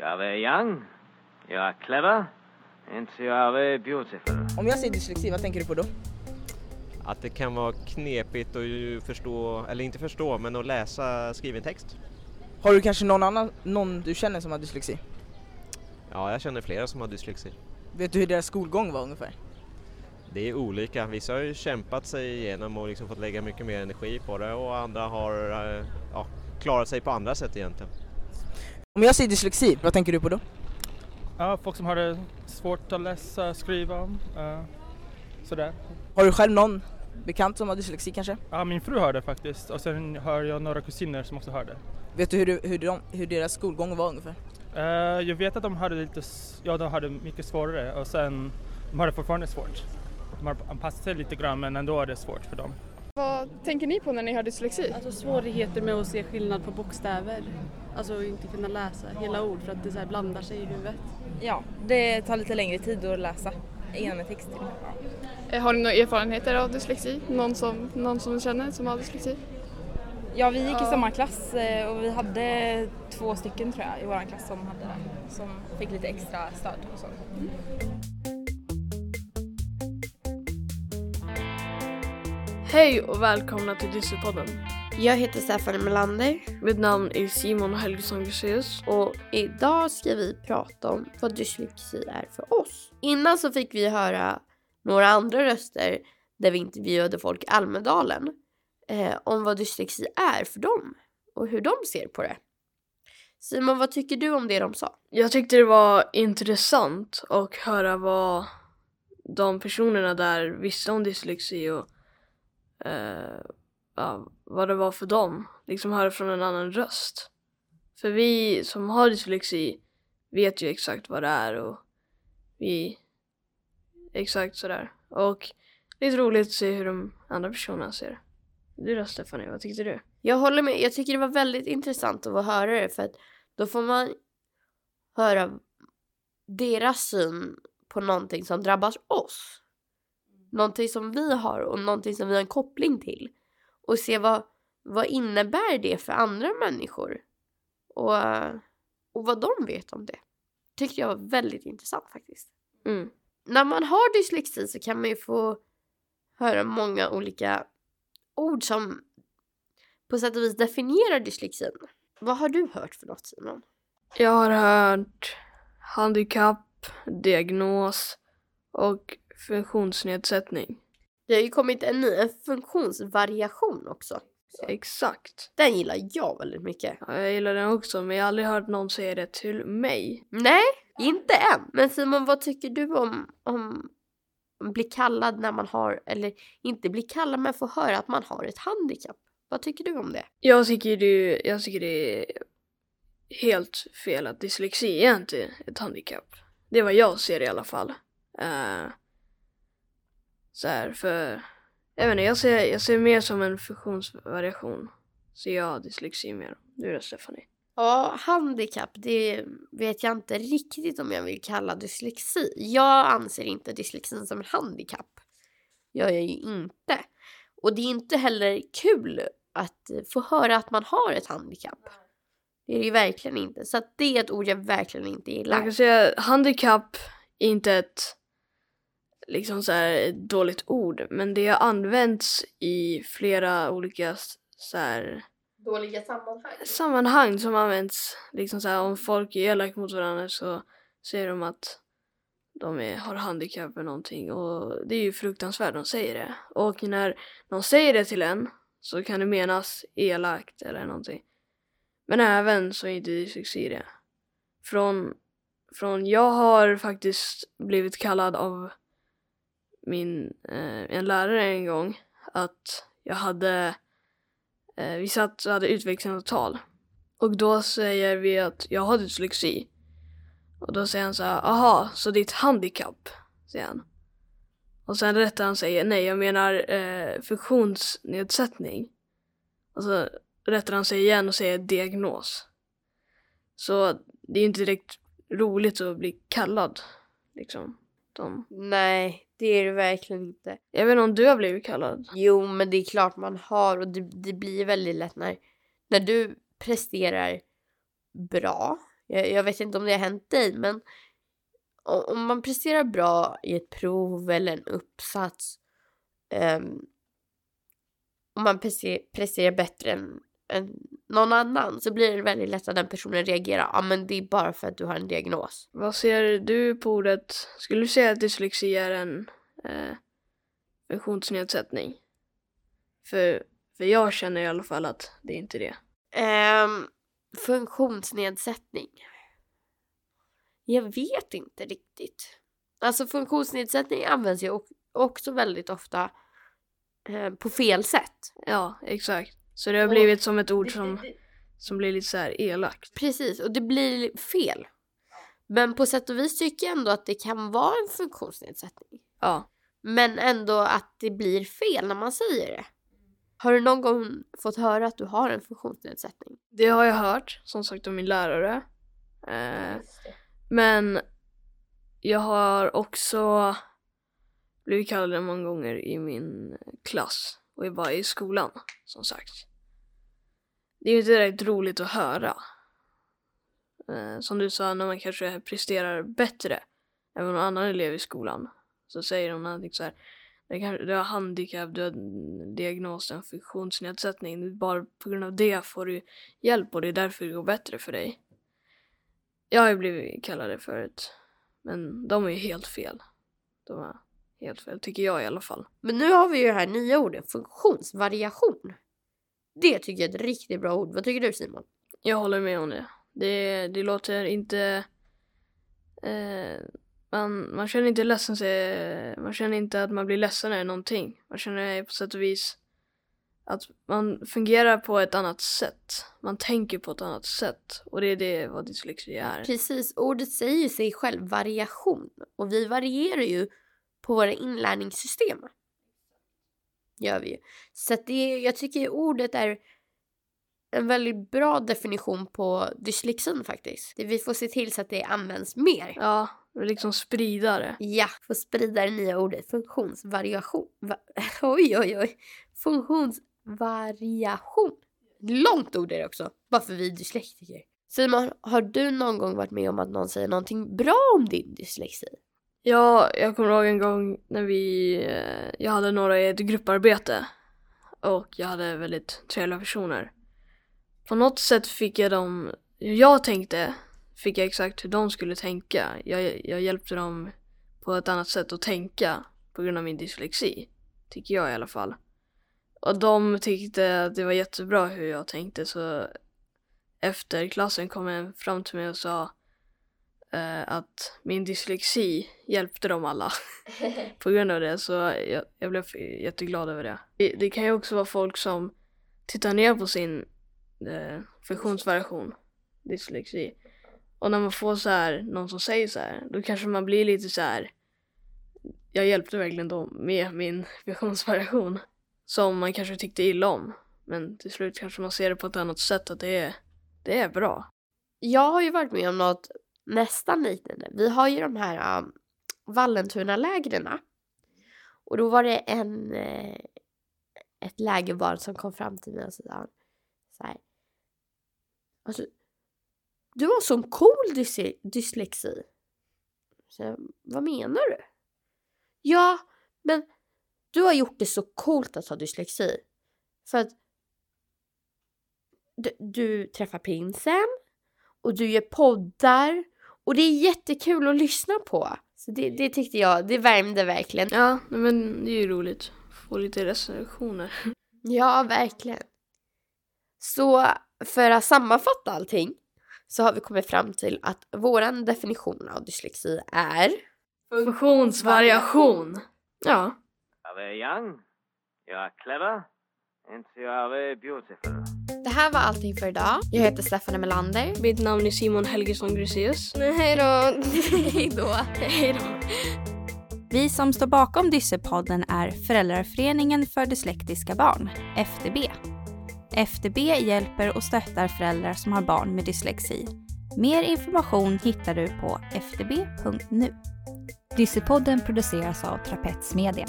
Jag är very young, jag är clever, and you are very beautiful. Om jag säger dyslexi, vad tänker du på då? Att det kan vara knepigt att ju förstå, eller inte förstå, men att läsa skriven text. Har du kanske någon annan, någon du känner som har dyslexi? Ja, jag känner flera som har dyslexi. Vet du hur deras skolgång var ungefär? Det är olika. Vissa har ju kämpat sig igenom och liksom fått lägga mycket mer energi på det och andra har eh, ja, klarat sig på andra sätt egentligen. Om jag säger dyslexi, vad tänker du på då? Ja, folk som har det svårt att läsa, skriva, uh, sådär. Har du själv någon bekant som har dyslexi kanske? Ja, min fru har det faktiskt och sen har jag några kusiner som också har det. Vet du hur, hur, de, hur deras skolgång var ungefär? Eh, jag vet att de hade lite, ja de hade mycket svårare och sen, de hade fortfarande svårt. De har anpassat sig lite grann men ändå är det svårt för dem. Vad tänker ni på när ni hör dyslexi? Alltså svårigheter med att se skillnad på bokstäver. Alltså inte kunna läsa hela ord för att det så här blandar sig i huvudet. Ja, det tar lite längre tid att läsa igenom en text. Eh, Har ni några erfarenheter av dyslexi? Någon som, någon som ni känner som har dyslexi? Ja, vi gick i samma klass eh, och vi hade två stycken tror jag i vår klass som hade det, som fick lite extra stöd och så. Hej och välkomna till Dyslexpodden. Jag heter Stefan Melander Mitt namn är Simon Helgesson Guseus. och idag ska vi prata om vad dyslexi är för oss. Innan så fick vi höra några andra röster där vi intervjuade folk i Almedalen eh, om vad dyslexi är för dem och hur de ser på det. Simon, vad tycker du om det de sa? Jag tyckte det var intressant att höra vad de personerna där visste om dyslexi och eh, ja, vad det var för dem. Liksom höra från en annan röst. För vi som har dyslexi vet ju exakt vad det är och vi exakt sådär. Och det är roligt att se hur de andra personerna ser det. Du då Stefanie, vad tyckte du? Jag håller med. Jag tycker det var väldigt intressant att få höra det för att då får man höra deras syn på någonting som drabbar oss. Någonting som vi har och någonting som vi har en koppling till. Och se vad, vad innebär det för andra människor? Och, och vad de vet om det. Tyckte jag var väldigt intressant faktiskt. Mm. När man har dyslexi så kan man ju få höra många olika ord som på sätt och vis definierar dyslexin. Vad har du hört för något Simon? Jag har hört handikapp, diagnos och funktionsnedsättning. Det har ju kommit en ny en funktionsvariation också. Exakt. Den gillar jag väldigt mycket. Ja, jag gillar den också men jag har aldrig hört någon säga det till mig. Nej, inte än. Men Simon, vad tycker du om, om bli kallad när man har, eller inte bli kallad men få höra att man har ett handikapp? Vad tycker du om det? Jag tycker det, jag tycker det är helt fel att dyslexi är inte ett handikapp. Det är vad jag ser i alla fall. Uh, så här, för jag vet inte, jag ser, jag ser mer som en funktionsvariation. Så jag har dyslexi mer. Du då Stephanie? Ja, handikapp, det vet jag inte riktigt om jag vill kalla dyslexi. Jag anser inte dyslexin som en handikapp. Jag är ju inte. Och det är inte heller kul att få höra att man har ett handikapp. Det är det ju verkligen inte. Så det är ett ord jag verkligen inte Jag gillar. kan säga handikapp är inte ett liksom så här ett dåligt ord men det har använts i flera olika så här Dåliga sammanhang. sammanhang som används liksom så här om folk är elaka mot varandra så säger de att de är, har handikapp eller någonting och det är ju fruktansvärt de säger det. Och när de säger det till en så kan det menas elakt eller någonting. Men även så är inte dyslexi det. Från, från jag har faktiskt blivit kallad av min, eh, en lärare en gång att jag hade Eh, vi satt och hade utvecklingssamtal. Och då säger vi att jag har dyslexi. Och då säger han så här, aha, så det är ett handikapp? Säger han. Och sen rättar han sig, nej jag menar eh, funktionsnedsättning. Och så rättar han sig igen och säger diagnos. Så det är inte direkt roligt att bli kallad. Liksom. De. Nej, det är det verkligen inte. Jag vet inte om du har blivit kallad. Jo, men det är klart man har och det, det blir väldigt lätt när, när du presterar bra. Jag, jag vet inte om det har hänt dig, men om man presterar bra i ett prov eller en uppsats um, om man presterar bättre än, än någon annan så blir det väldigt lätt att den personen reagerar. Ja, men det är bara för att du har en diagnos. Vad ser du på ordet? Skulle du säga att dyslexi är en eh, funktionsnedsättning? För, för jag känner i alla fall att det är inte det. Um, funktionsnedsättning. Jag vet inte riktigt. Alltså funktionsnedsättning används ju också väldigt ofta eh, på fel sätt. Ja, exakt. Så det har Och- blivit som ett ord som, som blir lite så här elakt. Precis, och det blir fel. Men på sätt och vis tycker jag ändå att det kan vara en funktionsnedsättning. Ja. Men ändå att det blir fel när man säger det. Har du någon gång fått höra att du har en funktionsnedsättning? Det har jag hört, som sagt av min lärare. Eh, men jag har också blivit kallad många gånger i min klass och jag var i skolan, som sagt. Det är ju inte direkt roligt att höra. Eh, som du sa, när man kanske presterar bättre än någon annan elev i skolan så säger de någonting så här. Du har handikapp, du har diagnosen funktionsnedsättning. Bara på grund av det får du hjälp och det är därför det går bättre för dig. Jag har ju blivit kallade förut. Men de är ju helt fel. De är helt fel, tycker jag i alla fall. Men nu har vi ju det här nya ordet, funktionsvariation. Det tycker jag är ett riktigt bra ord. Vad tycker du Simon? Jag håller med om det. Det, det låter inte... Eh, man, man känner inte ledsen sig, Man känner inte att man blir ledsen eller någonting. Man känner på sätt och vis att man fungerar på ett annat sätt. Man tänker på ett annat sätt. Och det är det vad dyslexi är. Precis, ordet säger sig själv variation. Och vi varierar ju på våra inlärningssystem. Gör vi ju. Så att det, jag tycker ordet är en väldigt bra definition på dyslexin faktiskt. Vi får se till så att det används mer. Ja, liksom sprida det. Ja, få sprida det nya ordet funktionsvariation. Va oj, oj, oj. Funktionsvariation. Långt ord är det också, bara för vi dyslektiker. Simon, har du någon gång varit med om att någon säger någonting bra om din dyslexi? Ja, jag kommer ihåg en gång när vi, eh, jag hade några i ett grupparbete och jag hade väldigt trevliga personer. På något sätt fick jag dem, hur jag tänkte, fick jag exakt hur de skulle tänka. Jag, jag hjälpte dem på ett annat sätt att tänka på grund av min dyslexi, tycker jag i alla fall. Och de tyckte att det var jättebra hur jag tänkte så efter klassen kom en fram till mig och sa eh, att min dyslexi hjälpte dem alla på grund av det så jag, jag blev jätteglad över det. det. Det kan ju också vara folk som tittar ner på sin eh, funktionsvariation, dyslexi. Och när man får så här, någon som säger så här, då kanske man blir lite så här. Jag hjälpte verkligen dem med min funktionsvariation som man kanske tyckte illa om. Men till slut kanske man ser det på ett annat sätt att det är, det är bra. Jag har ju varit med om något nästan liknande. Vi har ju de här um, Vallentuna-lägren. Och då var det en, eh, ett lägerbarn som kom fram till mig och sa så här. Alltså, du har sån cool dys- dyslexi. Så jag, vad menar du? Ja, men du har gjort det så coolt att ha dyslexi. För att du, du träffar prinsen och du gör poddar och det är jättekul att lyssna på. Så det, det tyckte jag, det värmde verkligen. Ja, men det är ju roligt. Få lite recensioner. Ja, verkligen. Så för att sammanfatta allting så har vi kommit fram till att våran definition av dyslexi är Funktionsvariation. Ja. Jag är young, jag är clever, and jag är beautiful. Det här var allting för idag. Jag heter Stefanie Melander. Mitt namn är Simon Helgesson Gruseus. Hej då! Hej då! Hej då. Vi som står bakom Dyssepodden är Föräldraföreningen för dyslektiska barn, FDB. FDB hjälper och stöttar föräldrar som har barn med dyslexi. Mer information hittar du på fdb.nu. Dyssepodden produceras av Trapets Media.